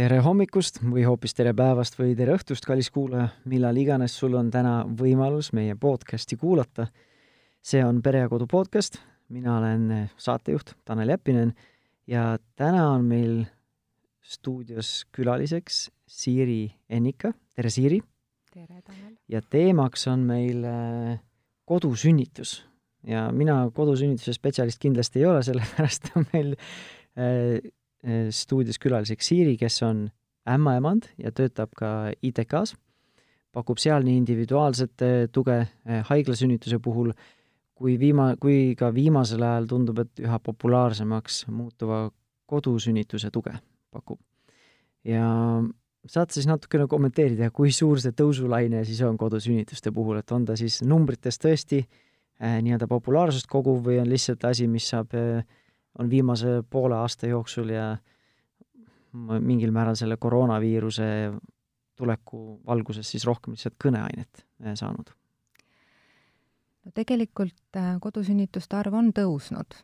tere hommikust või hoopis tere päevast või tere õhtust, kallis kuulaja, millal iganes sul on täna võimalus meie podcasti kuulata. see on Pere ja Kodu podcast, mina olen saatejuht Tanel Jeppinen ja täna on meil stuudios külaliseks Siiri Ennika, tere Siiri! tere, Tanel! ja teemaks on meil äh, kodusünnitus ja mina kodusünnituse spetsialist kindlasti ei ole, sellepärast on meil Eh, stuudios külaliseks Siiri, kes on ämmaemand ja töötab ka ITK-s, pakub seal nii individuaalset tuge eh, haiglasünnituse puhul, kui viima-, kui ka viimasel ajal tundub, et üha populaarsemaks muutuva kodusünnituse tuge pakub. ja saad siis natukene kommenteerida, kui suur see tõusulaine siis on kodusünnituste puhul, et on ta siis numbrites tõesti eh, nii-öelda populaarsust koguv või on lihtsalt asi, mis saab eh, on viimase poole aasta jooksul ja mingil määral selle koroonaviiruse tuleku valguses siis rohkem lihtsalt kõneainet eh, saanud? no tegelikult äh, kodusünnituste arv on tõusnud.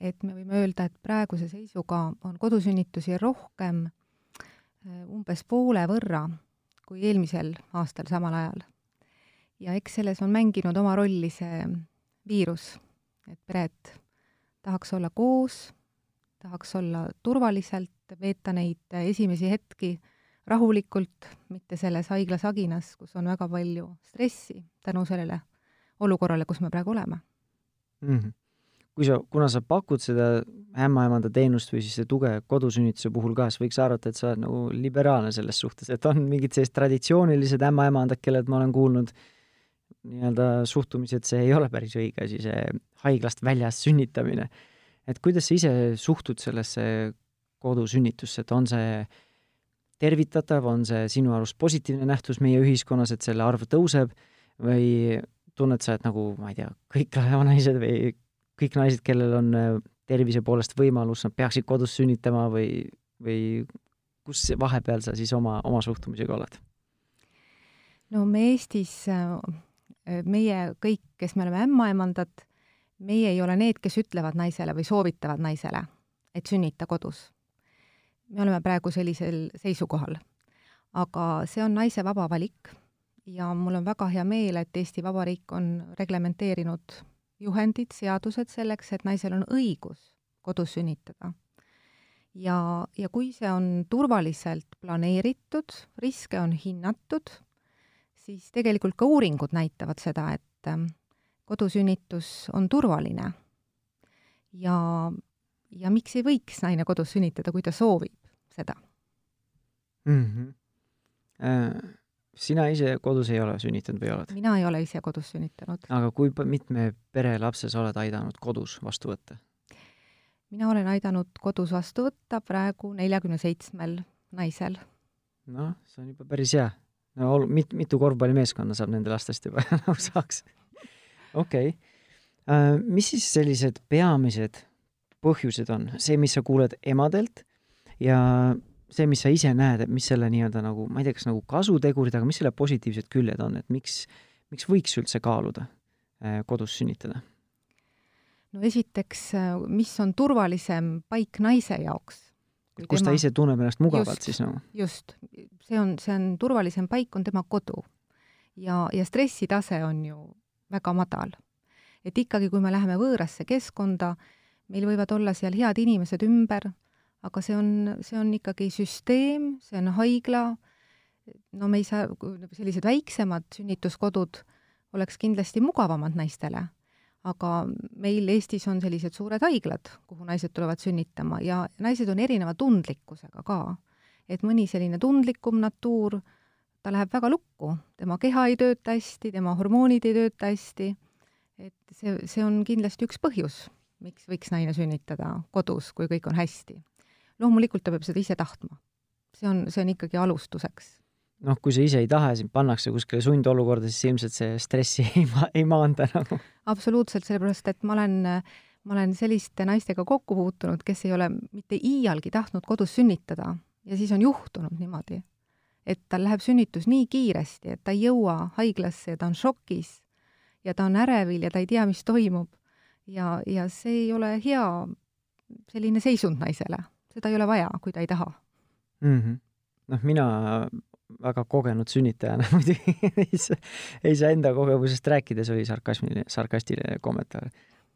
et me võime öelda, et praeguse seisuga on kodusünnitusi rohkem äh, umbes poole võrra kui eelmisel aastal samal ajal. ja eks selles on mänginud oma rolli see viirus, et pered tahaks olla koos, tahaks olla turvaliselt, veeta neid esimesi hetki rahulikult, mitte selles haiglas aginas, kus on väga palju stressi tänu sellele olukorrale, kus me praegu oleme mm. -hmm. kui sa, kuna sa pakud seda ämmaemanda teenust või siis tuge kodusünnituse puhul ka, siis võiks arvata, et sa oled nagu liberaalne selles suhtes, et on mingid sellised traditsioonilised ämmaemandad, kellelt ma olen kuulnud nii-öelda suhtumisi, et see ei ole päris õige asi, see haiglast väljas sünnitamine. et kuidas sa ise suhtud sellesse kodusünnitusse, et on see tervitatav, on see sinu arust positiivne nähtus meie ühiskonnas, et selle arv tõuseb või tunned sa, et nagu, ma ei tea, kõik naised või kõik naised, kellel on äh, tervise poolest võimalus, nad peaksid kodus sünnitama või, või kus vahepeal sa siis oma, oma suhtumisega oled? no me Eestis, äh, meie kõik, kes me oleme ämmaemandad, meie ei ole need, kes ütlevad naisele või soovitavad naisele, et sünnita kodus. me oleme praegu sellisel seisukohal. aga see on naise vaba valik ja mul on väga hea meel, et Eesti Vabariik on reglementeerinud juhendid, seadused selleks, et naisel on õigus kodus sünnitada. ja, ja kui see on turvaliselt planeeritud, riske on hinnatud, siis tegelikult ka uuringud näitavad seda, et kodusünnitus on turvaline. ja, ja miks ei võiks naine kodus sünnitada, kui ta soovib seda mm? -hmm. Äh, sina ise kodus ei ole sünnitanud või oled? mina ei ole ise kodus sünnitanud. aga kui mitme pere lapse sa oled aidanud kodus vastu võtta? mina olen aidanud kodus vastu võtta praegu neljakümne seitsmel naisel. noh, see on juba päris hea. No mit-, mitu korvpallimeeskonna saab nende lastest juba nagu saaks okei okay. uh,. mis siis sellised peamised põhjused on, see, mis sa kuuled emadelt ja see, mis sa ise näed, et mis selle nii-öelda nagu, ma ei tea, kas nagu kasutegurid, aga mis selle positiivsed küljed on, et miks, miks võiks üldse kaaluda uh, kodus sünnitada? no esiteks, äh, mis on turvalisem paik naise jaoks? Kus tema... ta ise tunneb ennast mugavalt just, siis nagu no.? just, see on, see on turvalisem paik, on tema kodu. ja, ja stressitase on ju väga madal. et ikkagi, kui me läheme võõrasse keskkonda, meil võivad olla seal head inimesed ümber, aga see on, see on ikkagi süsteem, see on haigla, no me ei saa, sellised väiksemad sünnituskodud oleks kindlasti mugavamad naistele, aga meil Eestis on sellised suured haiglad, kuhu naised tulevad sünnitama ja naised on erineva tundlikkusega ka. et mõni selline tundlikum natuur ta läheb väga lukku, tema keha ei tööta hästi, tema hormoonid ei tööta hästi, et see, see on kindlasti üks põhjus, miks võiks naine sünnitada kodus, kui kõik on hästi. loomulikult ta peab seda ise tahtma. see on, see on ikkagi alustuseks. Noh, kui sa ise ei taha, sind pannakse kuskile sundolukorda, siis ilmselt see stressi ei ma-, ei maanda nagu. absoluutselt, sellepärast et ma olen ma olen selliste naistega kokku puutunud, kes ei ole mitte iialgi tahtnud kodus sünnitada ja siis on juhtunud niimoodi et tal läheb sünnitus nii kiiresti, et ta ei jõua haiglasse ja ta on šokis ja ta on ärevil ja ta ei tea, mis toimub. ja, ja see ei ole hea selline seisund naisele, seda ei ole vaja, kui ta ei taha mm. -hmm. noh, mina väga kogenud sünnitajana muidugi ei saa, ei saa enda kogemusest rääkida, see oli sarkasmiline, sarkastiline kommentaar.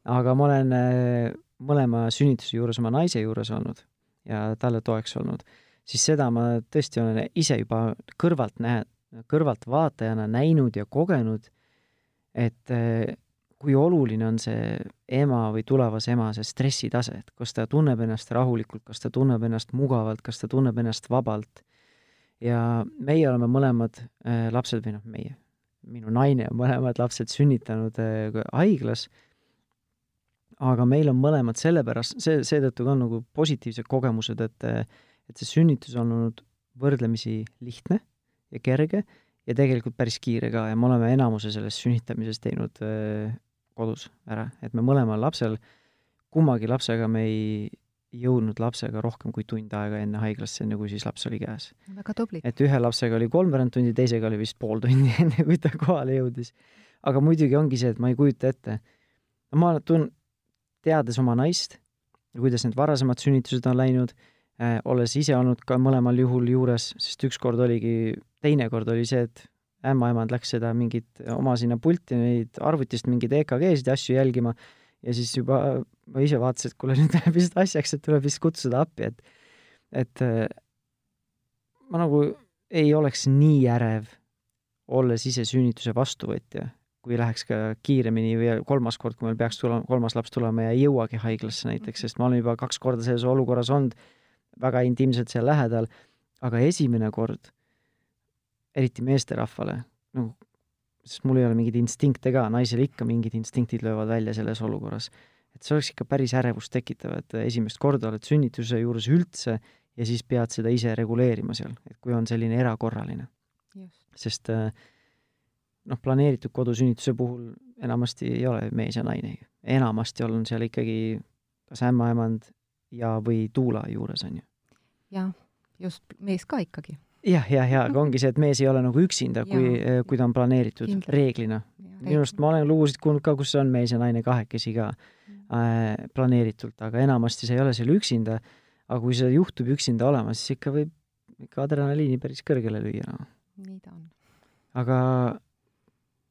aga ma olen äh, mõlema sünnituse juures oma naise juures olnud ja talle toeks olnud, siis seda ma tõesti olen ise juba kõrvalt näe-, kõrvaltvaatajana näinud ja kogenud, et äh, kui oluline on see ema või tulevase ema see stressitase, et kas ta tunneb ennast rahulikult, kas ta tunneb ennast mugavalt, kas ta tunneb ennast vabalt. Ja meie oleme mõlemad äh, lapsed või noh, meie, minu naine on mõlemad lapsed sünnitanud äh, haiglas, aga meil on mõlemad sellepärast, see, seetõttu ka nagu positiivsed kogemused, et et see sünnitus on olnud võrdlemisi lihtne ja kerge ja tegelikult päris kiire ka ja me oleme enamuse sellest sünnitamisest teinud äh, kodus ära, et me mõlemal lapsel, kummagi lapsega me ei jõudnud lapsega rohkem kui tund aega enne haiglasse, enne kui siis laps oli käes. väga tubli. et ühe lapsega oli kolmveerand tundi, teisega oli vist pool tundi, enne kui ta kohale jõudis. aga muidugi ongi see, et ma ei kujuta ette. ma tun-, teades oma naist, kuidas need varasemad sünnitused on läinud äh,, olles ise olnud ka mõlemal juhul juures, sest ükskord oligi, teinekord oli see, et ämmaemand läks seda mingit oma sinna pulti neid arvutist mingeid EKG-sid ja asju jälgima ja siis juba ma ise vaatasin, et kuule, nüüd läheb vist asjaks, et tuleb vist kutsuda appi, et et äh, ma nagu ei oleks nii ärev, olles ise sünnituse vastuvõtja, kui läheks ka kiiremini või kolmas kord, kui meil peaks tulema, kolmas laps tulema ja ei jõuagi haiglasse näiteks, sest ma olen juba kaks korda selles olukorras olnud, väga intiimselt seal lähedal, aga esimene kord eriti meesterahvale, nagu sest mul ei ole mingeid instinkte ka, naisel ikka mingid instinktid löövad välja selles olukorras. et see oleks ikka päris ärevust tekitav, et esimest korda oled sünnituse juures üldse ja siis pead seda ise reguleerima seal, et kui on selline erakorraline. sest äh, noh, planeeritud kodusünnituse puhul enamasti ei ole mees ja naine, enamasti on seal ikkagi kas ämmaemand ja, või tuula juures, on ju. jah, just, mees ka ikkagi jah, jah, ja aga ongi see, et mees ei ole nagu üksinda, kui, kui ta on planeeritud Kindlasti. reeglina. minu arust ma olen lugusid kuulnud ka, kus on mees ja naine kahekesi ka äh, planeeritult, aga enamasti sa ei ole seal üksinda. aga kui see juhtub üksinda olema, siis ikka võib ikka adrenaliini päris kõrgele lüüa, noh. nii ta on. aga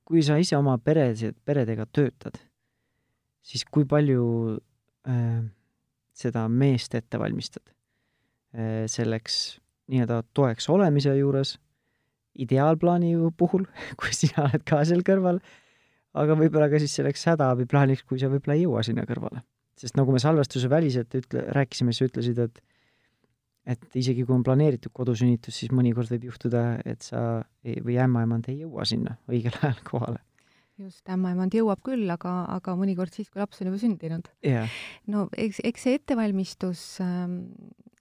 kui sa ise oma pered, peredega töötad, siis kui palju äh, seda meest ette valmistad äh, selleks nii-öelda toeks olemise juures, ideaalplaani puhul, kui sina oled ka seal kõrval, aga võib-olla ka siis selleks hädaabiplaaniks, kui sa võib-olla ei jõua sinna kõrvale. sest nagu me salvestuse väliselt ütle, rääkisime, sa ütlesid, et et isegi kui on planeeritud kodusünnitus, siis mõnikord võib juhtuda, et sa ei, või ämmaemand ei jõua sinna õigel ajal kohale. just, ämmaemand jõuab küll, aga, aga mõnikord siis, kui laps on juba sündinud yeah.. no eks, eks see ettevalmistus ähm,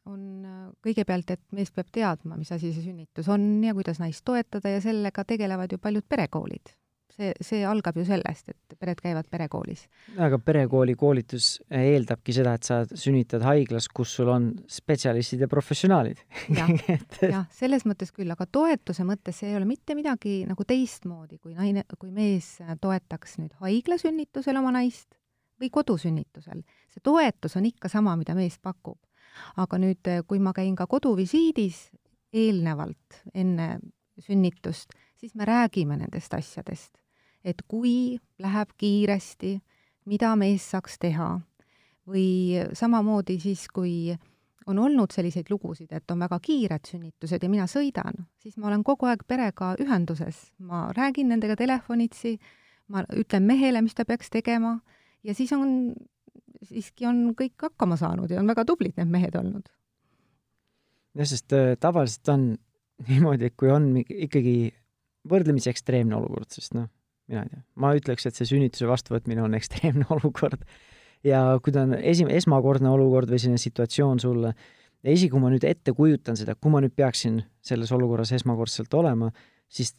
on äh, kõigepealt, et mees peab teadma, mis asi see sünnitus on ja kuidas naist toetada ja sellega tegelevad ju paljud perekoolid. see, see algab ju sellest, et pered käivad perekoolis. aga perekooli koolitus eeldabki seda, et sa sünnitad haiglas, kus sul on spetsialistid ja professionaalid. jah selles mõttes küll, aga toetuse mõttes see ei ole mitte midagi nagu teistmoodi, kui naine, kui mees toetaks nüüd haiglasünnitusel oma naist või kodusünnitusel. see toetus on ikka sama, mida mees pakub aga nüüd, eh, kui ma käin ka koduvisiidis eelnevalt, enne sünnitust, siis me räägime nendest asjadest. et kui läheb kiiresti, mida mees saaks teha või samamoodi siis, kui on olnud selliseid lugusid, et on väga kiired sünnitused ja mina sõidan, siis ma olen kogu aeg perega ühenduses, ma räägin nendega telefonitsi, ma ütlen mehele, mis ta peaks tegema ja siis on siiski on kõik hakkama saanud ja on väga tublid need mehed olnud. jah, sest äh, tavaliselt on niimoodi, et kui on ikkagi võrdlemisi ekstreemne olukord, sest noh, mina ei tea, ma ütleks, et see sünnituse vastuvõtmine on ekstreemne olukord ja kui ta on esi-, esmakordne olukord või selline situatsioon sulle, ja isegi kui ma nüüd ette kujutan seda, kui ma nüüd peaksin selles olukorras esmakordselt olema, siis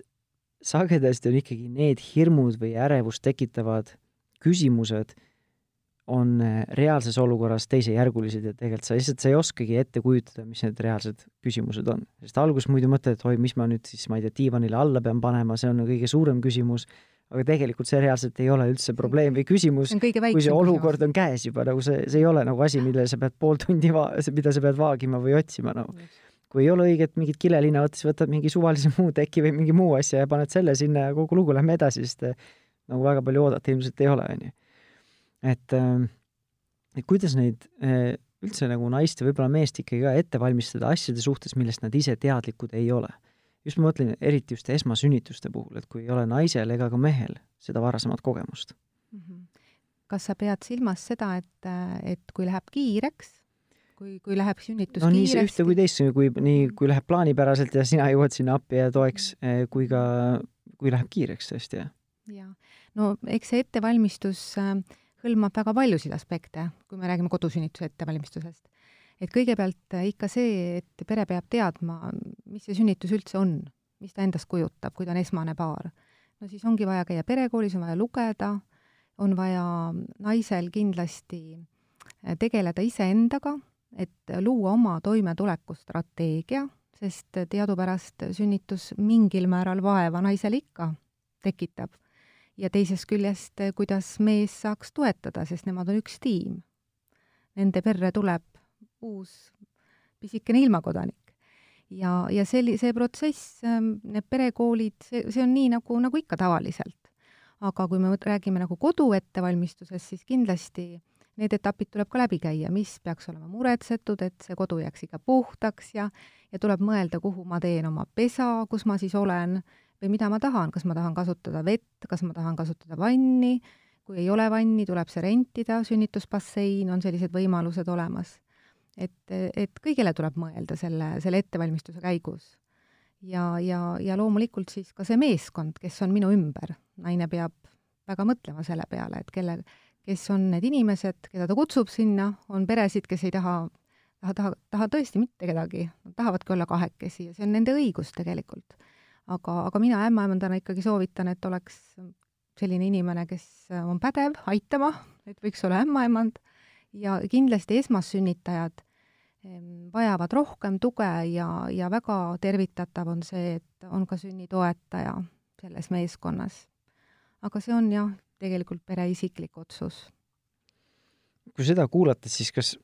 sagedasti on ikkagi need hirmud või ärevust tekitavad küsimused on äh, reaalses olukorras teisejärgulised ja tegelikult sa lihtsalt, sa ei oskagi ette kujutada, mis need reaalsed küsimused on. sest alguses muidu mõtled, et oi, mis ma nüüd siis, ma ei tea, diivanile alla pean panema, see on kõige suurem küsimus, aga tegelikult see reaalselt ei ole üldse probleem või küsimus, kui see olukord on käes juba, nagu see, see ei ole nagu asi, millele sa pead pool tundi va-, mida sa pead vaagima või otsima, nagu. kui ei ole õiget mingit kilelina võtta, siis võtad mingi suvalise muu teki või mingi muu asja ja paned selle sinna ja kogu lugu, lähme edasi, sest nagu väga palju oodata ilmselt ei ole, on ju. Et, et kuidas neid üldse nagu naist ja võib-olla meest ikkagi ka ette valmistada asjade suhtes, millest nad ise teadlikud ei ole. just ma mõtlen eriti just esmasünnituste puhul, et kui ei ole naisel ega ka mehel seda varasemat kogemust mm. -hmm. kas sa pead silmas seda, et, et kui läheb kiireks, kui, kui läheb sünnitus no, kiiresti? nii ühte kui teist, kui nii, kui läheb plaanipäraselt ja sina jõuad sinna appi ja toeks, eh, kui ka, kui läheb kiireks tõesti, jah. jaa, no eks see ettevalmistus äh, hõlmab väga paljusid aspekte, kui me räägime kodusünnituse ettevalmistusest. et kõigepealt äh, ikka see, et pere peab teadma, mis see sünnitus üldse on, mis ta endast kujutab, kui ta on esmane paar. no siis ongi vaja käia perekoolis, on vaja lugeda, on vaja naisel kindlasti äh, tegeleda iseendaga, et luua oma toimetulekustrateegia, sest teadupärast sünnitus mingil määral vaeva naisele ikka tekitab ja teisest küljest, eh, kuidas mees saaks toetada, sest nemad on üks tiim. Nende perre tuleb uus pisikene ilmakodanik. ja, ja selli-, see protsess, ehm, need perekoolid, see, see on nii, nagu, nagu ikka tavaliselt. aga kui me räägime nagu kodu ettevalmistusest, siis kindlasti need etapid tuleb ka läbi käia, mis peaks olema muretsetud, et see kodu jääks ikka puhtaks ja ja tuleb mõelda, kuhu ma teen oma pesa, kus ma siis olen, või mida ma tahan, kas ma tahan kasutada vett, kas ma tahan kasutada vanni, kui ei ole vanni, tuleb see rentida, sünnitusbassein, on sellised võimalused olemas. et, et kõigele tuleb mõelda selle, selle ettevalmistuse käigus. ja, ja, ja loomulikult siis ka see meeskond, kes on minu ümber, naine peab väga mõtlema selle peale, et kelle, kes on need inimesed, keda ta kutsub sinna, on peresid, kes ei taha taha, taha, taha tõesti mitte kedagi, nad tahavadki olla kahekesi ja see on nende õigus tegelikult aga, aga mina ämmaemandana ikkagi soovitan, et oleks selline inimene, kes on pädev aitama, et võiks olla ämmaemand ja kindlasti esmassünnitajad vajavad rohkem tuge ja, ja väga tervitatav on see, et on ka sünnitoetaja selles meeskonnas. aga see on jah, tegelikult pere isiklik otsus. kui seda kuulates, siis kas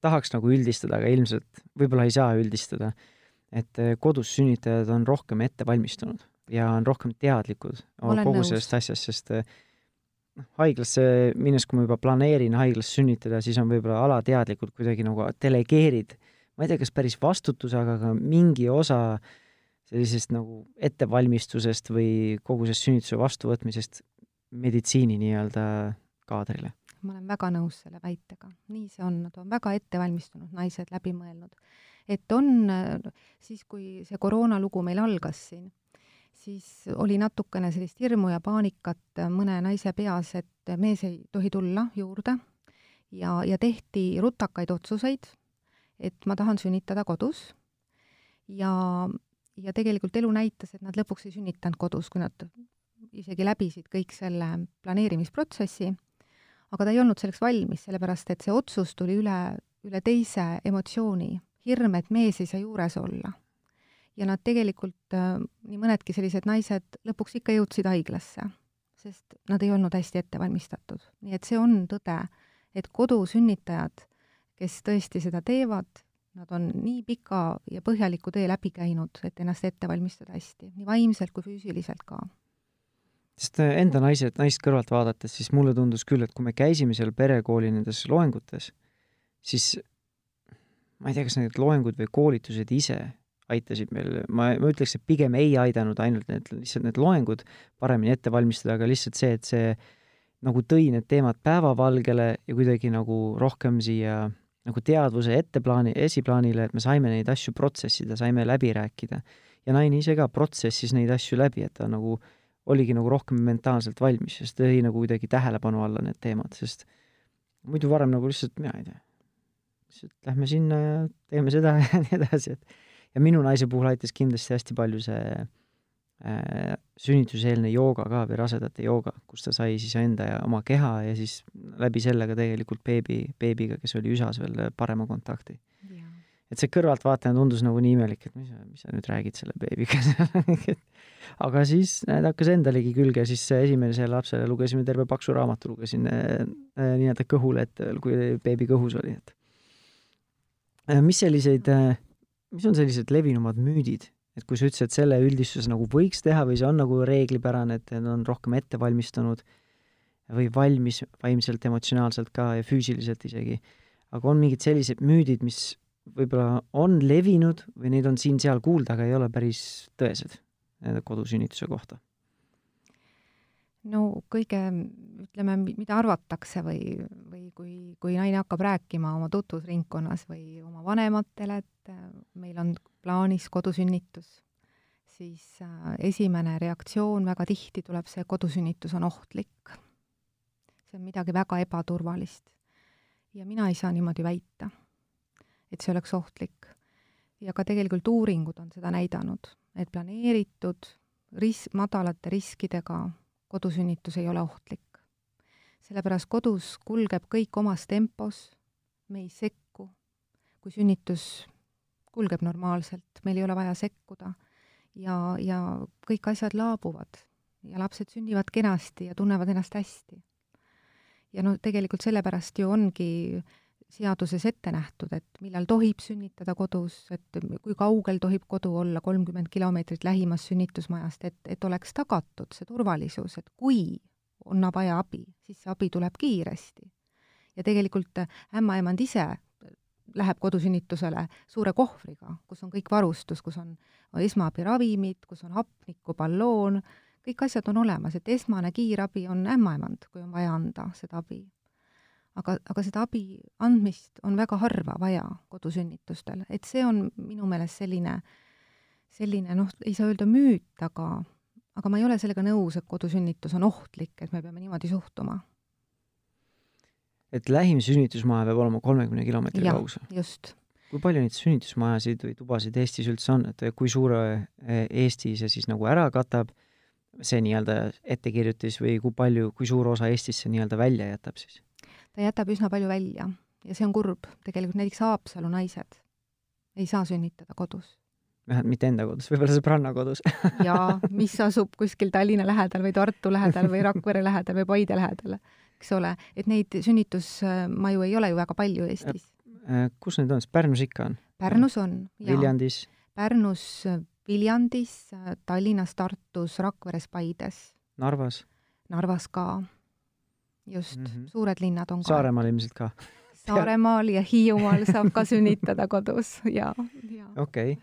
tahaks nagu üldistada, aga ilmselt võib-olla ei saa üldistada et eh, kodus sünnitajad on rohkem ette valmistunud ja on rohkem teadlikud kogu nõus. sellest asjast, sest eh, noh, haiglasse minnes, kui ma juba planeerin haiglas sünnitada, siis on võib-olla alateadlikult kuidagi nagu delegeerid, ma ei tea, kas päris vastutuse, aga ka mingi osa sellisest nagu ettevalmistusest või kogu sellest sünnituse vastuvõtmisest meditsiini nii-öelda kaadrile. ma olen väga nõus selle väitega, nii see on, nad on väga ettevalmistunud naised, läbi mõelnud et on siis, kui see koroona lugu meil algas siin, siis oli natukene sellist hirmu ja paanikat mõne naise peas, et mees ei tohi tulla juurde. Ja, ja tehti rutakaid otsuseid, et ma tahan sünnitada kodus. Ja, ja tegelikult elu näitas, et nad lõpuks ei sünnitanud kodus, kui nad isegi läbisid kõik selle planeerimisprotsessi, aga ta ei olnud selleks valmis, sellepärast et see otsus tuli üle, üle teise emotsiooni hirm, et mees ei saa juures olla. ja nad tegelikult, äh, nii mõnedki sellised naised lõpuks ikka jõudsid haiglasse, sest nad ei olnud hästi ette valmistatud. nii et see on tõde, et kodusünnitajad, kes tõesti seda teevad, nad on nii pika ja põhjaliku tee läbi käinud, et ennast ette valmistada hästi, nii vaimselt kui füüsiliselt ka sest äh, enda naised, naist kõrvalt vaadates, siis mulle tundus küll, et kui me käisime seal perekooli nendes loengutes, siis ma ei tea, kas need loengud või koolitused ise aitasid meil, ma, ma ütleks, et pigem ei aidanud ainult need, lihtsalt need loengud paremini ette valmistada, aga lihtsalt see, et see nagu tõi need teemad päevavalgele ja kuidagi nagu rohkem siia nagu teadvuse etteplaani, esiplaanile, et me saime neid asju protsessida, saime läbi rääkida. ja naine ise ka protsessis neid asju läbi, et ta nagu oligi nagu rohkem mentaalselt valmis, sest tõi nagu kuidagi tähelepanu alla need teemad, sest muidu varem nagu lihtsalt, mina ei tea, siis et lähme sinna ja teeme seda ja nii edasi, et ja minu naise puhul aitas kindlasti hästi palju see äh, sünnituseelne jooga ka või rasedate jooga, kus ta sai siis enda ja oma keha ja siis läbi selle ka tegelikult beebi, beebiga, kes oli üsas veel parema kontakti. et see kõrvaltvaatajana tundus nagu nii imelik, et mis sa, mis sa nüüd räägid selle beebiga seal aga siis näed, hakkas endalegi külge, siis esimesele lapsele lugesime terve paksu raamatu, lugesin äh, nii-öelda kõhule, et kui beebi kõhus oli, et mis selliseid äh, mis on sellised levinumad müüdid, et kui sa ütlesid, et selle üldistuse nagu võiks teha või see on nagu reeglipärane, et nad on rohkem ette valmistunud või valmis vaimselt, emotsionaalselt ka ja füüsiliselt isegi, aga on mingid sellised müüdid, mis võib-olla on levinud või neid on siin-seal kuulda, aga ei ole päris tõesed kodusünnituse kohta? No kõige, ütleme, mida arvatakse või, või kui, kui naine hakkab rääkima oma tutvusringkonnas või oma vanematele, et äh, meil on plaanis kodusünnitus, siis äh, esimene reaktsioon väga tihti tuleb see, kodusünnitus on ohtlik. see on midagi väga ebaturvalist. ja mina ei saa niimoodi väita, et see oleks ohtlik. ja ka tegelikult uuringud on seda näidanud, et planeeritud ris-, madalate riskidega kodusünnitus ei ole ohtlik. sellepärast kodus kulgeb kõik omas tempos, me ei sekku. kui sünnitus kulgeb normaalselt, meil ei ole vaja sekkuda ja, ja kõik asjad laabuvad ja lapsed sünnivad kenasti ja tunnevad ennast hästi. ja no tegelikult sellepärast ju ongi seaduses ette nähtud, et millal tohib sünnitada kodus, et kui kaugel tohib kodu olla, kolmkümmend kilomeetrit lähimast sünnitusmajast, et, et oleks tagatud see turvalisus, et kui on vaja abi, siis see abi tuleb kiiresti. ja tegelikult ämmaemand ise läheb kodusünnitusele suure kohvriga, kus on kõik varustus, kus on, esmaabiravimid, kus on hapniku balloon, kõik asjad on olemas, et esmane kiirabi on ämmaemand, kui on vaja anda seda abi aga, aga seda abi andmist on väga harva vaja kodusünnitustel, et see on minu meelest selline, selline noh, ei saa öelda müüt, aga, aga ma ei ole sellega nõus, et kodusünnitus on ohtlik, et me peame niimoodi suhtuma. et lähim sünnitusmaja peab olema kolmekümne kilomeetri kaugusel? just. kui palju neid sünnitusmajasid või tubasid Eestis üldse on, et kui suure e, Eesti see siis nagu ära katab, see nii-öelda ettekirjutis või kui palju, kui suur osa Eestist see nii-öelda välja jätab siis? Ta jätab üsna palju välja ja see on kurb. tegelikult näiteks Haapsalu naised ei saa sünnitada kodus. vähemalt mitte enda kodus, võib-olla sõbranna kodus jaa, mis asub kuskil Tallinna lähedal või Tartu lähedal või Rakvere lähedal või Paide lähedal, eks ole, et neid sünnitusmaju ei ole ju väga palju Eestis. Äh, kus need on, Pärnus ikka on? Pärnus on, jaa. Viljandis? Pärnus, Viljandis, Tallinnas, Tartus, Rakveres, Paides. Narvas? Narvas ka just mm, -hmm. suured linnad on ka. Saaremaal ilmselt ka Saaremaal ja Hiiumaal saab ka sünnitada kodus ja, ja. okei okay..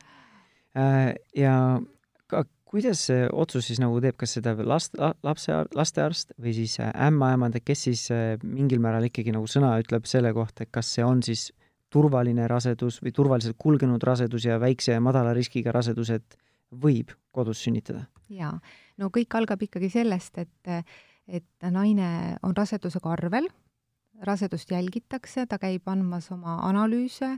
Äh, ja ka kuidas see otsus siis nagu teeb, kas seda last, lapse, lastearst või siis äh, ämmaemand, et kes siis äh, mingil määral ikkagi nagu sõna ütleb selle kohta, et kas see on siis turvaline rasedus või turvaliselt kulgenud rasedus ja väikse ja madala riskiga rasedus, et võib kodus sünnitada? jaa, no kõik algab ikkagi sellest, et et naine on rasedusega arvel, rasedust jälgitakse, ta käib andmas oma analüüse,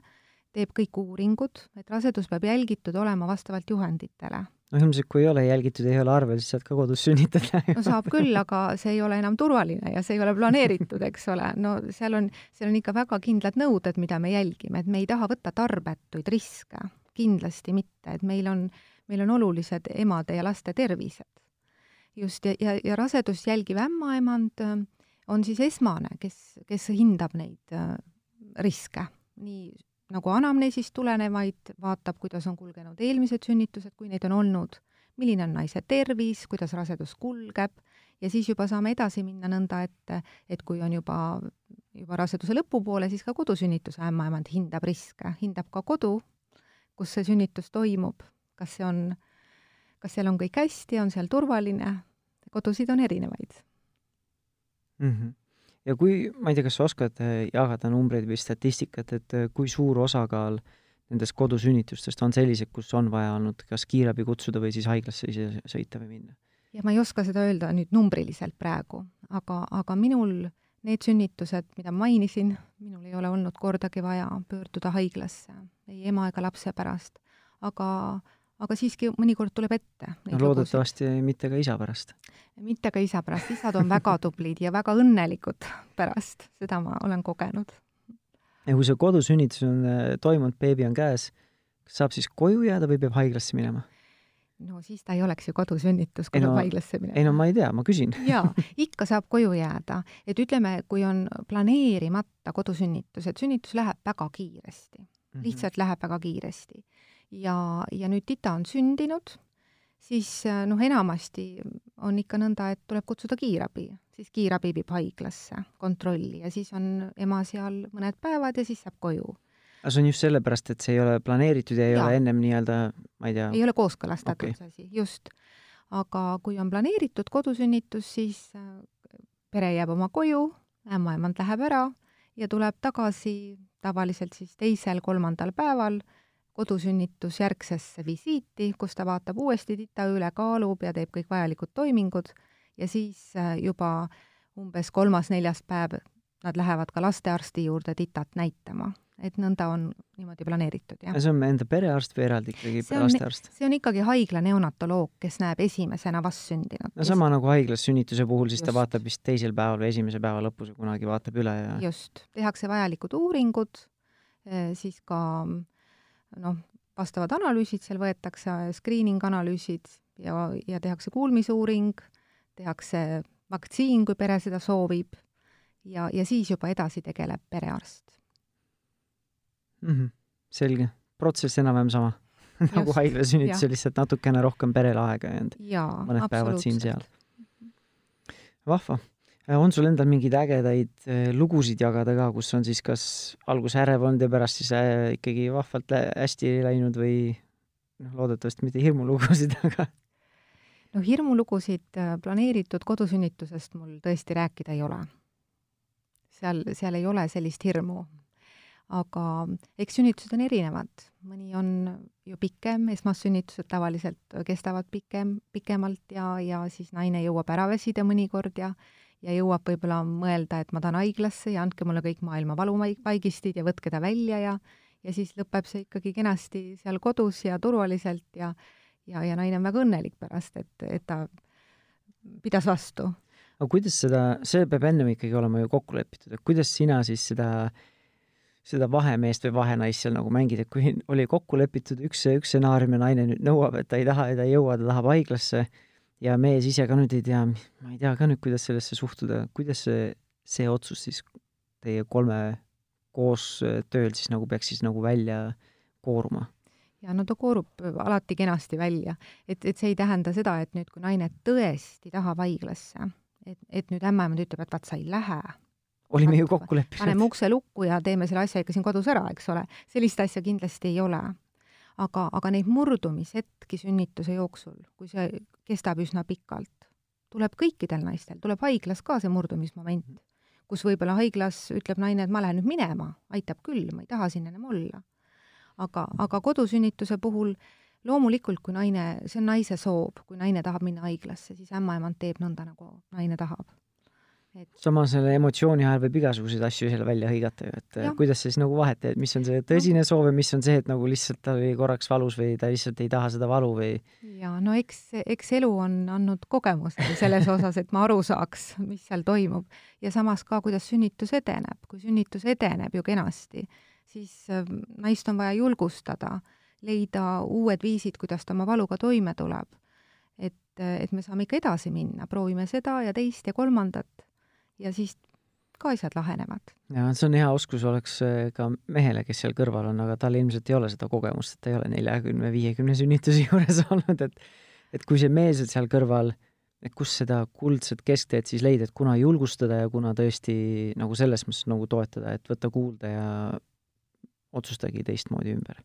teeb kõik uuringud, et rasedus peab jälgitud olema vastavalt juhenditele. no ilmselt, kui ei ole jälgitud, ei ole arvel, siis saad ka kodus sünnitada. No saab küll, aga see ei ole enam turvaline ja see ei ole planeeritud, eks ole, no seal on, seal on ikka väga kindlad nõuded, mida me jälgime, et me ei taha võtta tarbetuid riske, kindlasti mitte, et meil on, meil on olulised emade ja laste tervised just, ja, ja, ja rasedust jälgiv ämmaemand äh, on siis esmane, kes, kes hindab neid äh, riske, nii nagu anamneesist tulenevaid, vaatab, kuidas on kulgenud eelmised sünnitused, kui neid on olnud, milline on naise tervis, kuidas rasedus kulgeb, ja siis juba saame edasi minna nõnda, et, et kui on juba, juba raseduse lõpupoole, siis ka kodusünnituse ämmaemand hindab riske, hindab ka kodu, kus see sünnitus toimub, kas see on, kas seal on kõik hästi, on seal turvaline, kodusid on erinevaid mm. -hmm. ja kui, ma ei tea, kas sa oskad äh, jagada numbreid või statistikat, et äh, kui suur osakaal nendest kodusünnitustest on sellised, kus on vaja olnud kas kiirabi kutsuda või siis haiglasse ise sõita või minna? jah, ma ei oska seda öelda nüüd numbriliselt praegu, aga, aga minul need sünnitused, mida mainisin, minul ei ole olnud kordagi vaja pöörduda haiglasse ei ema ega lapse pärast, aga aga siiski mõnikord tuleb ette. no loodetavasti mitte ka isa pärast. mitte ka isa pärast, isad on väga tublid ja väga õnnelikud pärast, seda ma olen kogenud. ja kui see kodusünnitus on äh, toimunud, beebi on käes, kas saab siis koju jääda või peab haiglasse minema? no siis ta ei oleks ju kodusünnitus, kui peab no, haiglasse minema. ei no ma ei tea, ma küsin. jaa, ikka saab koju jääda. et ütleme, kui on planeerimata kodusünnitus, et sünnitus läheb väga kiiresti mm, -hmm. lihtsalt läheb väga kiiresti ja, ja nüüd tita on sündinud, siis noh, enamasti on ikka nõnda, et tuleb kutsuda kiirabi, siis kiirabi viib haiglasse kontrolli ja siis on ema seal mõned päevad ja siis saab koju aga see on just sellepärast, et see ei ole planeeritud ja ei ja. ole ennem nii-öelda, ma ei tea. ei ole kooskõlastatud okay. see asi, just. aga kui on planeeritud kodusünnitus, siis äh, pere jääb oma koju, ämmaemand läheb ära ja tuleb tagasi tavaliselt siis teisel-kolmandal päeval kodusünnitusjärgsesse visiiti, kus ta vaatab uuesti tita üle, kaalub ja teeb kõik vajalikud toimingud ja siis äh, juba umbes kolmas-neljas päev nad lähevad ka lastearsti juurde titat näitama et nõnda on niimoodi planeeritud, jah. see on enda perearst või eraldi ikkagi lastearst? see on ikkagi haigla neonatoloog, kes näeb esimesena vastsündinut. no sama nagu haiglas sünnituse puhul, siis just. ta vaatab vist teisel päeval või esimese päeva lõpus kunagi vaatab üle ja just, tehakse vajalikud uuringud, eh, siis ka noh, vastavad analüüsid seal võetakse, screening analüüsid ja, ja tehakse kuulmisuuring, tehakse vaktsiin, kui pere seda soovib, ja, ja siis juba edasi tegeleb perearst mm. -hmm. selge, protsess enam-vähem sama nagu haiglasünnitusel, lihtsalt natukene rohkem perel aega jäänud. mõned päevad siin-seal. vahva. Äh, on sul endal mingeid ägedaid äh, lugusid jagada ka, kus on siis kas algus ärev olnud ja pärast siis äh, ikkagi vahvalt hästi läinud või noh, loodetavasti mitte hirmulugusid, aga no hirmulugusid planeeritud kodusünnitusest mul tõesti rääkida ei ole. seal, seal ei ole sellist hirmu, aga eks sünnitused on erinevad, mõni on ju pikem, esmassünnitused tavaliselt kestavad pikem, pikemalt ja, ja siis naine jõuab ära väsida mõnikord ja ja jõuab võib-olla mõelda, et ma tahan haiglasse ja andke mulle kõik maailma valuvaigistid ja võtke ta välja ja ja siis lõpeb see ikkagi kenasti seal kodus ja turvaliselt ja ja, ja naine on väga õnnelik pärast, et, et ta pidas vastu. aga kuidas seda, see peab ennem ikkagi olema ju kokku lepitud, et kuidas sina siis seda seda vahemeest või vahenaist seal nagu mängida, et kui oli kokku lepitud üks, üks stsenaarium ja naine nüüd nõuab, et ta ei taha ja ta ei jõua, ta tahab haiglasse ja mees ise ka nüüd ei tea, ma ei tea ka nüüd, kuidas sellesse suhtuda, kuidas see, see otsus siis teie kolme koos tööl siis nagu peaks siis nagu välja kooruma? ja no ta koorub alati kenasti välja, et, et see ei tähenda seda, et nüüd, kui naine tõesti tahab haiglasse, et, et nüüd ämmaemand ütleb, et vaat sa ei lähe, olime ju kokku leppinud. paneme ukse lukku ja teeme selle asja ikka siin kodus ära, eks ole. sellist asja kindlasti ei ole. Aga, aga neid murdumishetki sünnituse jooksul, kui see kestab üsna pikalt, tuleb kõikidel naistel, tuleb haiglas ka see murdumismoment, kus võib-olla haiglas ütleb naine, et ma lähen nüüd minema, aitab küll, ma ei taha siin enam olla. aga, aga kodusünnituse puhul loomulikult, kui naine, see on naise soov, kui naine tahab minna haiglasse, siis ämmaemand teeb nõnda, nagu naine tahab et samas selle emotsiooni ajal võib igasuguseid asju seal välja hõigata ju, et ja. kuidas sa siis nagu vahet teed, mis on see tõsine soov ja mis on see, et nagu lihtsalt ta oli korraks valus või ta lihtsalt ei taha seda valu või? jaa, no eks, eks elu on andnud kogemuse selles osas, et ma aru saaks, mis seal toimub. ja samas ka, kuidas sünnitus edeneb. kui sünnitus edeneb ju kenasti, siis ähm, naist on vaja julgustada, leida uued viisid, kuidas ta oma valuga toime tuleb. et, et me saame ikka edasi minna, proovime seda ja teist ja kolmandat ja siis ka asjad lahenevad. ja see on hea oskus oleks äh, ka mehele, kes seal kõrval on, aga tal ilmselt ei ole seda kogemust, et ta ei ole neljakümne, viiekümne sünnituse juures olnud, et et kui see mees on seal kõrval, et kus seda kuldset keskteed siis leida, et kuna julgustada ja kuna tõesti nagu selles mõttes nagu toetada, et võtta kuulda ja otsustagi teistmoodi ümber.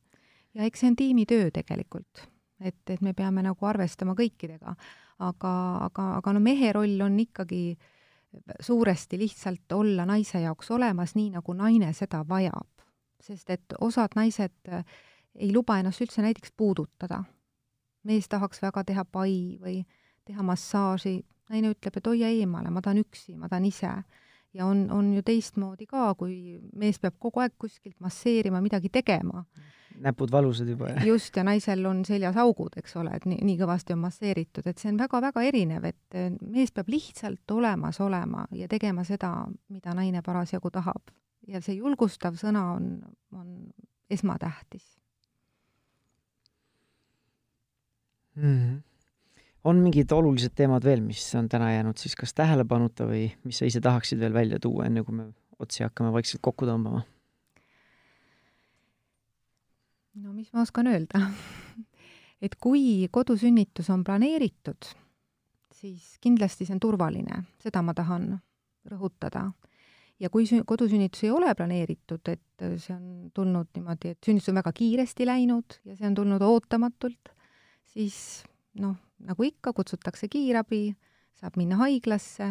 ja eks see on tiimitöö tegelikult, et, et me peame nagu arvestama kõikidega, aga, aga, aga no mehe roll on ikkagi äh, suuresti lihtsalt olla naise jaoks olemas, nii nagu naine seda vajab. sest et osad naised äh, ei luba ennast üldse näiteks puudutada. mees tahaks väga teha pai või teha massaaži, naine ütleb, et hoia eemale, ma tahan üksi, ma tahan ise. Ja on, on ju teistmoodi ka, kui mees peab kogu aeg kuskilt masseerima, midagi tegema näpud valusad juba just, ja naisel on seljas augud, eks ole, et nii, nii kõvasti on masseeritud, et see on väga-väga erinev, et eh, mees peab lihtsalt olemas olema ja tegema seda, mida naine parasjagu tahab. ja see julgustav sõna on, on esmatähtis mm. -hmm. On mingid olulised teemad veel, mis on täna jäänud siis kas tähelepanuta või mis sa ise tahaksid veel välja tuua, enne kui me otsi hakkame vaikselt kokku tõmbama? no mis ma oskan öelda et kui kodusünnitus on planeeritud, siis kindlasti see on turvaline, seda ma tahan rõhutada. ja kui sü-, kodusünnitus ei ole planeeritud, et see on tulnud niimoodi, et sünnitus on väga kiiresti läinud ja see on tulnud ootamatult, siis noh, nagu ikka, kutsutakse kiirabi, saab minna haiglasse,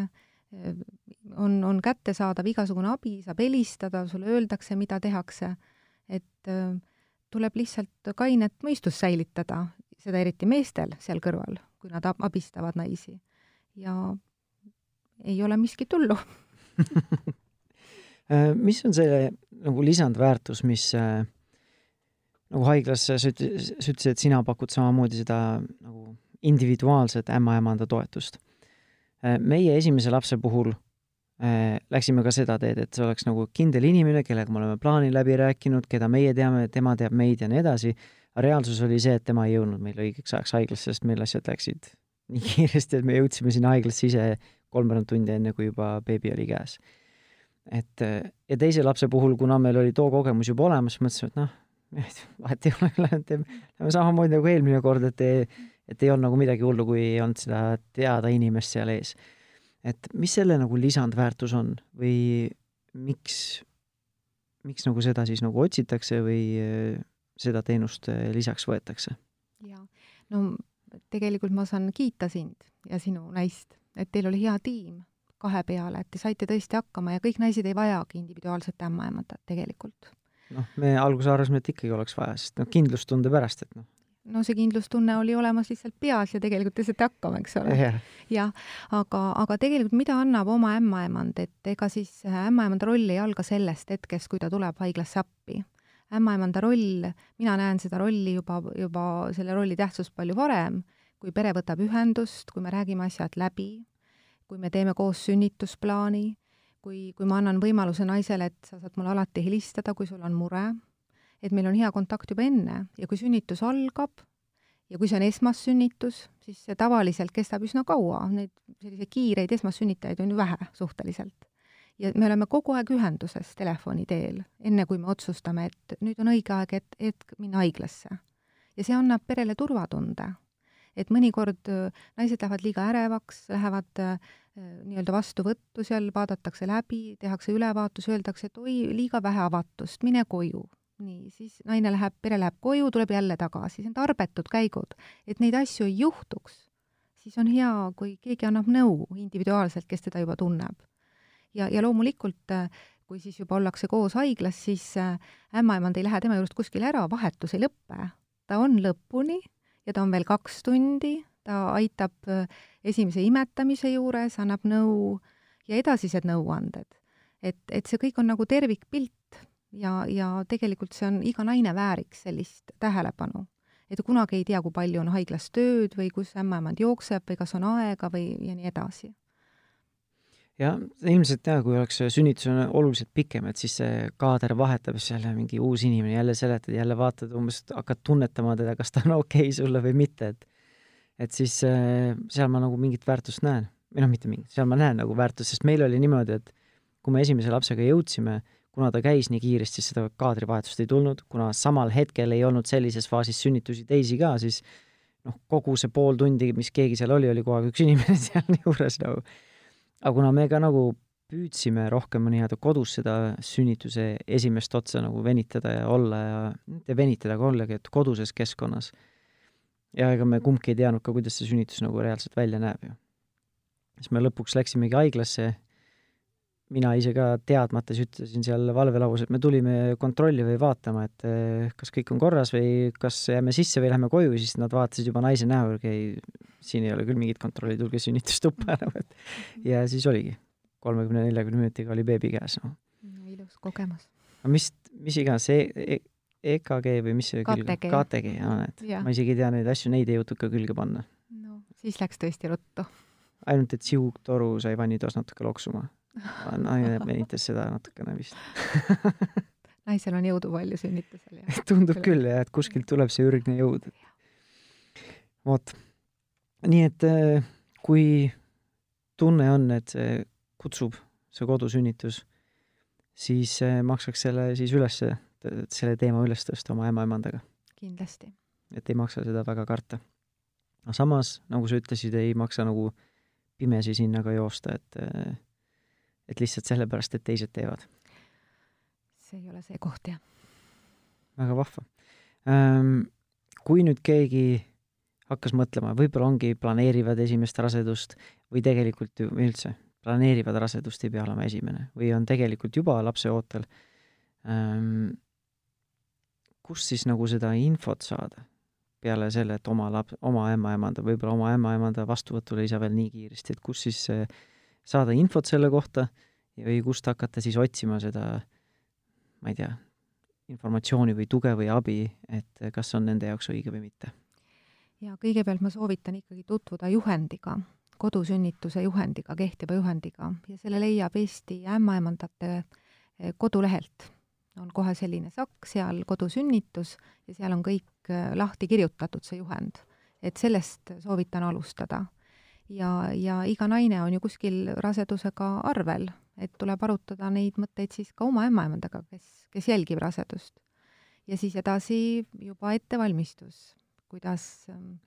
on, on kättesaadav igasugune abi, saab helistada, sulle öeldakse, mida tehakse, et äh, tuleb lihtsalt kainet mõistust säilitada, seda eriti meestel seal kõrval, kui nad abistavad naisi. ja ei ole miskit hullu äh, mis on see nagu lisandväärtus, mis äh, nagu haiglas sa ütlesid, sa ütlesid, et sina pakud samamoodi seda nagu individuaalset ämmaemanda toetust. Äh, meie esimese lapse puhul äh, läksime ka seda teed, et see oleks nagu kindel inimene, kellega me oleme plaani läbi rääkinud, keda meie teame, tema teab meid ja nii edasi. aga reaalsus oli see, et tema ei jõudnud meil õigeks ajaks haiglasse, sest meil asjad läksid nii kiiresti, et me jõudsime sinna haiglasse ise kolmveerand tundi enne, kui juba beebi oli käes. et ja teise lapse puhul, kuna meil oli too kogemus juba olemas, mõtlesime, et noh, vahet ei ole, lähme samamoodi nagu eelmine kord, et et ei olnud nagu midagi hullu, kui ei olnud seda teada inimest seal ees. et mis selle nagu lisandväärtus on või miks, miks nagu seda siis nagu otsitakse või äh, seda teenust äh, lisaks võetakse? jaa, no tegelikult ma saan kiita sind ja sinu naist, et teil oli hea tiim kahe peale, et te saite tõesti hakkama ja kõik naised ei vajagi individuaalset ämmaemandat tegelikult noh, me alguses arvasime, et ikkagi oleks vaja, sest noh, kindlustunde pärast, et noh. No see kindlustunne oli olemas lihtsalt peas ja tegelikult te saite hakkama, eks ole. Yeah.. jah, aga, aga tegelikult mida annab oma ämmaemand, et ega siis ämmaemanda roll ei alga sellest hetkest, kui ta tuleb haiglasse appi. ämmaemanda roll, mina näen seda rolli juba, juba selle rolli tähtsust palju varem, kui pere võtab ühendust, kui me räägime asjad läbi, kui me teeme koos sünnitusplaani kui, kui ma annan võimaluse naisele, et sa saad mulle alati helistada, kui sul on mure, et meil on hea kontakt juba enne ja kui sünnitus algab ja kui see on esmassünnitus, siis see tavaliselt kestab üsna kaua, neid selliseid kiireid esmassünnitajaid on ju vähe suhteliselt. ja me oleme kogu aeg ühenduses telefoni teel, enne kui me otsustame, et nüüd on õige aeg, et, et minna haiglasse. ja see annab perele turvatunde. et mõnikord äh, naised lähevad liiga ärevaks, lähevad äh, nii-öelda vastuvõttu seal, vaadatakse läbi, tehakse ülevaatus, öeldakse, et oi, liiga vähe avatust, mine koju. Nii, siis naine läheb, pere läheb koju, tuleb jälle tagasi, see on tarbetud käigud. et neid asju ei juhtuks, siis on hea, kui keegi annab nõu individuaalselt, kes teda juba tunneb. ja, ja loomulikult kui siis juba ollakse koos haiglas, siis äh, ämmaemand ei lähe tema juurest kuskile ära, vahetus ei lõpe. ta on lõpuni ja ta on veel kaks tundi ta aitab äh, esimese imetamise juures, annab nõu ja edasised nõuanded. et, et see kõik on nagu tervikpilt ja, ja tegelikult see on, iga naine vääriks sellist tähelepanu. et kunagi ei tea, kui palju on haiglas tööd või kus ämmaemand jookseb või kas on aega või ja nii edasi jah, ilmselt jah, kui oleks sünnitus on oluliselt pikem, et siis see kaader vahetab, siis jälle mingi uus inimene, jälle seletad, jälle vaatad, umbes hakkad tunnetama teda, kas ta on okei okay sulle või mitte, et et siis äh, seal ma nagu mingit väärtust näen. või noh, mitte mingit, seal ma näen nagu väärtust, sest meil oli niimoodi, et kui me esimese lapsega jõudsime, kuna ta käis nii kiiresti, siis seda kaadrivahetust ei tulnud, kuna samal hetkel ei olnud sellises faasis sünnitusi teisi ka, siis noh, kogu see pool tundi, mis keegi seal oli, oli kogu aeg üks inimene seal juures nagu. aga kuna me ka nagu püüdsime rohkem nii-öelda kodus seda sünnituse esimest otsa nagu venitada ja olla ja mitte venitada, aga ollagi, et koduses keskkonnas ja ega me kumbki ei teadnud ka, kuidas see sünnitus nagu reaalselt välja näeb ju. siis me lõpuks läksimegi haiglasse, mina ise ka teadmates ütlesin seal valvelauas, et me tulime kontrolli või vaatama, et eh, kas kõik on korras või kas jääme sisse või lähme koju, siis nad vaatasid juba naise näo järgi, ei, siin ei ole küll mingit kontrolli, tulge sünnitustuppa ära, et ja siis oligi, kolmekümne, neljakümne minutiga oli beebi käes, noh. ilus kogemus. no mis, mis iganes, see e EKG või mis see KTG. KTG, jaa, näed. ma isegi ei tea neid asju, neid ei jõutud ka külge panna. no siis läks tõesti ruttu. ainult, et siugtoru sai vannitoas natuke loksuma. Naine venitas seda natukene vist naisel on jõudu palju sünnitusel, tundub küll jah, et kuskilt tuleb see ürgne jõud. vot. nii et äh, kui tunne on, et see kutsub, see kodusünnitus, siis äh, maksaks selle siis ülesse selle teema üles tõsta oma ämmaemandaga kindlasti. et ei maksa seda väga karta. aga samas, nagu sa ütlesid, ei maksa nagu pimesi sinna ka joosta, et et lihtsalt sellepärast, et teised teevad. see ei ole see koht, jah. väga vahva ähm,. kui nüüd keegi hakkas mõtlema, võib-olla ongi, planeerivad esimest rasedust või tegelikult ju üldse planeerivad rasedust, ei pea olema esimene või on tegelikult juba lapseootel ähm,, kust siis nagu seda infot saada? peale selle, et oma lap-, oma ämmaemanda, võib-olla oma ämmaemanda vastuvõtule ei saa veel nii kiiresti, et kus siis saada infot selle kohta või kust hakata siis otsima seda, ma ei tea, informatsiooni või tuge või abi, et kas on nende jaoks õige või mitte? ja kõigepealt ma soovitan ikkagi tutvuda juhendiga, kodusünnituse juhendiga, kehtiva juhendiga ja selle leiab Eesti ämmaemandate eh, kodulehelt on kohe selline sakk seal kodusünnitus ja seal on kõik äh, lahti kirjutatud, see juhend. et sellest soovitan alustada. Ja, ja iga naine on ju kuskil rasedusega arvel, et tuleb arutada neid mõtteid siis ka oma ämmaemandaga, kes, kes jälgib rasedust. ja siis edasi juba ettevalmistus, kuidas ähm,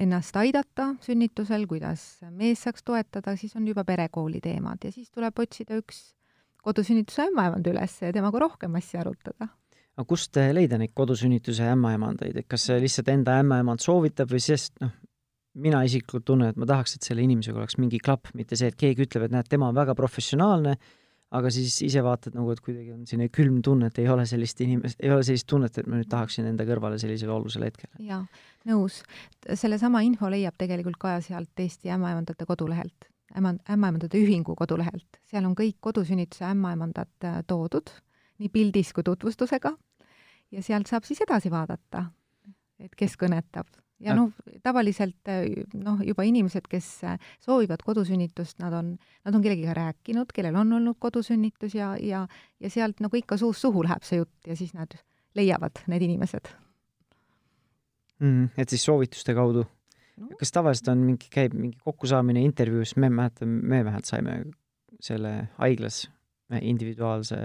ennast aidata sünnitusel, kuidas mees saaks toetada, siis on juba perekooli teemad ja siis tuleb otsida üks kodusünnituse ämmaemand üles ja temaga rohkem asja arutada. aga kust leida neid kodusünnituse ämmaemandaid, et kas lihtsalt enda ämmaemand soovitab või sest noh, mina isiklikult tunnen, et ma tahaks, et selle inimesega oleks mingi klapp, mitte see, et keegi ütleb, et näed, tema on väga professionaalne, aga siis ise vaatad nagu, et kuidagi on selline külm tunne, et ei ole sellist inimest, ei ole sellist tunnet, et ma nüüd tahaksin enda kõrvale sellisel olulisel hetkel. jaa, nõus. sellesama info leiab tegelikult ka sealt Eesti ämmaemandate kodulehelt ämma, ämmaemandade ühingu kodulehelt. seal on kõik kodusünnituse ämmaemandad äh, toodud, nii pildis kui tutvustusega, ja sealt saab siis edasi vaadata, et kes kõnetab. Ja noh, tavaliselt äh, noh, juba inimesed, kes äh, soovivad kodusünnitust, nad on, nad on kellegiga rääkinud, kellel on olnud kodusünnitus ja, ja, ja sealt nagu ikka suust suhu läheb see jutt ja siis nad leiavad, need inimesed mm,. et siis soovituste kaudu no.. kas tavaliselt on mingi, käib mingi kokkusaamine intervjuus, me mäletame, me vähemalt saime selle haiglas individuaalse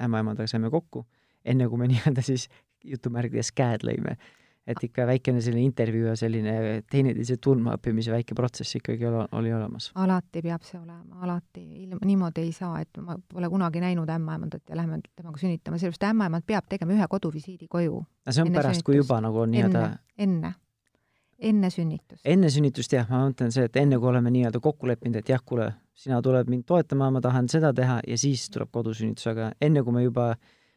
ämmaemandaga saime kokku, enne kui me nii-öelda siis jutumärkides käed lõime. Et ikka väikene selline intervjuu ja selline teineteise tundmaõppimise väike protsess ikkagi oli, oli olemas. alati peab see olema, alati, ilma, niimoodi ei saa, et ma pole kunagi näinud ämmaemandat ja lähme temaga sünnitama, sellepärast ämmaemand peab tegema ühe koduvisiidi koju. see on pärast, kui juba nagu on nii-öelda enne, enne enne sünnitust? enne sünnitust jah, ma mõtlen see, et enne kui oleme nii-öelda kokku leppinud, et jah, kuule, sina tuled mind toetama, ma tahan seda teha ja siis tuleb kodusünnitus, aga enne kui me juba,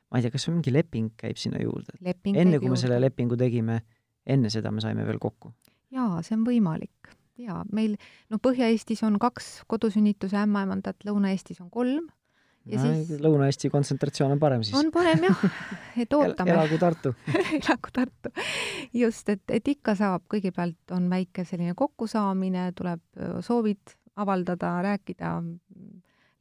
ma ei tea, kas mingi leping käib sinna juurde? enne kui me selle lepingu tegime, enne seda me saime veel kokku? jaa, see on võimalik. jaa, meil, no Põhja-Eestis on kaks kodusünnituse ämmaemandat, Lõuna-Eestis on kolm ja no, siis Lõuna-Eesti kontsentratsioon on parem siis? on parem jah, et ootame El. elagu Tartu elagu Tartu. just, et, et ikka saab, kõigepealt on väike selline kokkusaamine, tuleb soovid avaldada, rääkida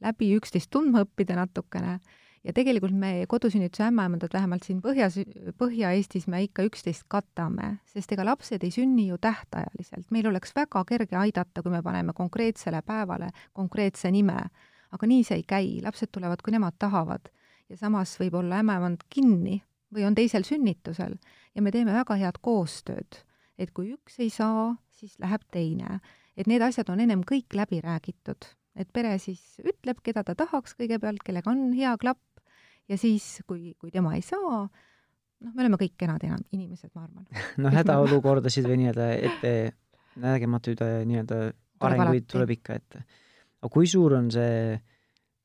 läbi, üksteist tundma õppida natukene ja tegelikult me kodusünnituse ämmaemandad vähemalt siin Põhjas, Põhja-Eestis me ikka üksteist katame, sest ega lapsed ei sünni ju tähtajaliselt. meil oleks väga kerge aidata, kui me paneme konkreetsele päevale konkreetse nime aga nii see ei käi, lapsed tulevad, kui nemad tahavad. ja samas võib olla ämmaemand kinni või on teisel sünnitusel ja me teeme väga head koostööd. et kui üks ei saa, siis läheb teine. et need asjad on ennem kõik läbi räägitud, et pere siis ütleb, keda ta tahaks kõigepealt, kellega on hea klapp, ja siis, kui, kui tema ei saa, noh, me oleme kõik kenad enam inimesed, ma arvan. no hädaolukordasid või nii-öelda ette nägematuid nii-öelda arenguid tuleb ikka ette. Aga kui suur on see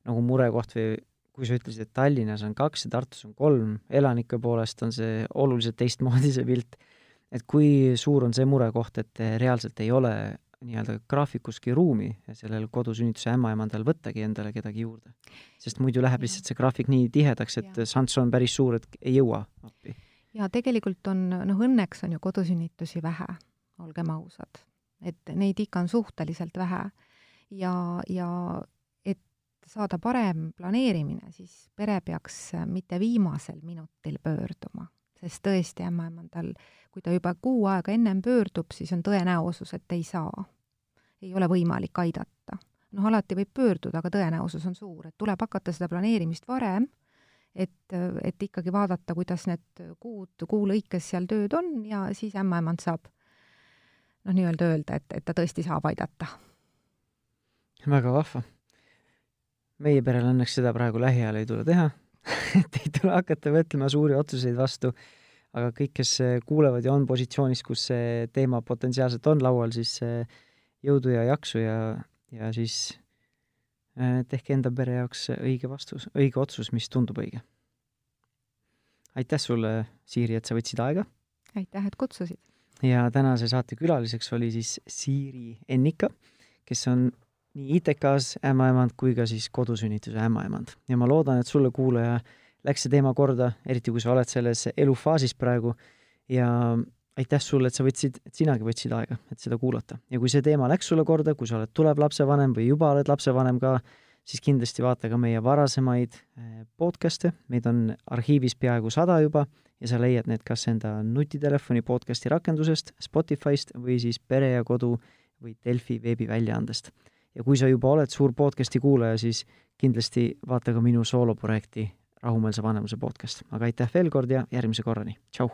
nagu murekoht või kui sa ütlesid, et Tallinnas on kaks ja Tartus on kolm, elanike poolest on see oluliselt teistmoodi, see pilt, et kui suur on see murekoht, et reaalselt ei ole nii-öelda graafikuski ruumi sellel kodusünnituse ämmaemandal võttagi endale kedagi juurde. sest muidu läheb lihtsalt see graafik nii tihedaks, et šanss on päris suur, et ei jõua appi. ja tegelikult on, noh õnneks on ju kodusünnitusi vähe, olgem ausad. et neid ikka on suhteliselt vähe ja, ja et saada parem planeerimine, siis pere peaks mitte viimasel minutil pöörduma, sest tõesti, ämmaemandal, kui ta juba kuu aega ennem pöördub, siis on tõenäosus, et ei saa. ei ole võimalik aidata. noh, alati võib pöörduda, aga tõenäosus on suur, et tuleb hakata seda planeerimist varem, et, et ikkagi vaadata, kuidas need kuud kuu lõikes seal tööd on ja siis ämmaemand saab noh, nii-öelda öelda, et, et ta tõesti saab aidata. väga vahva. meie perel õnneks seda praegu lähiajal ei tule teha et ei tule hakata võtlema suuri otsuseid vastu, aga kõik, kes kuulevad ja on positsioonis, kus see teema potentsiaalselt on laual, siis jõudu ja jaksu ja, ja siis äh, tehke enda pere jaoks õige vastus, õige otsus, mis tundub õige. aitäh sulle, Siiri, et sa võtsid aega! aitäh, et kutsusid! ja tänase saate külaliseks oli siis Siiri Ennika, kes on nii ITK-s ämmaemand kui ka siis kodusünnituse ämmaemand. ja ma loodan, et sulle, kuulaja, läks see teema korda, eriti kui sa oled selles elufaasis praegu ja aitäh sulle, et sa võtsid, et sinagi võtsid aega, et seda kuulata. ja kui see teema läks sulle korda, kui sa oled tulev lapsevanem või juba oled lapsevanem ka, siis kindlasti vaata ka meie varasemaid eh, podcast'e, meid on arhiivis peaaegu sada juba ja sa leiad need kas enda nutitelefoni podcast'i rakendusest, Spotify'st või siis Pere ja Kodu või Delfi veebiväljaandest. Ja kui sa juba oled suur podcast'i kuulaja, siis kindlasti vaata ka minu sooloprojekti Rahumeelse vanemluse podcast. aga aitäh veel kord ja järgmise korrani, tšau!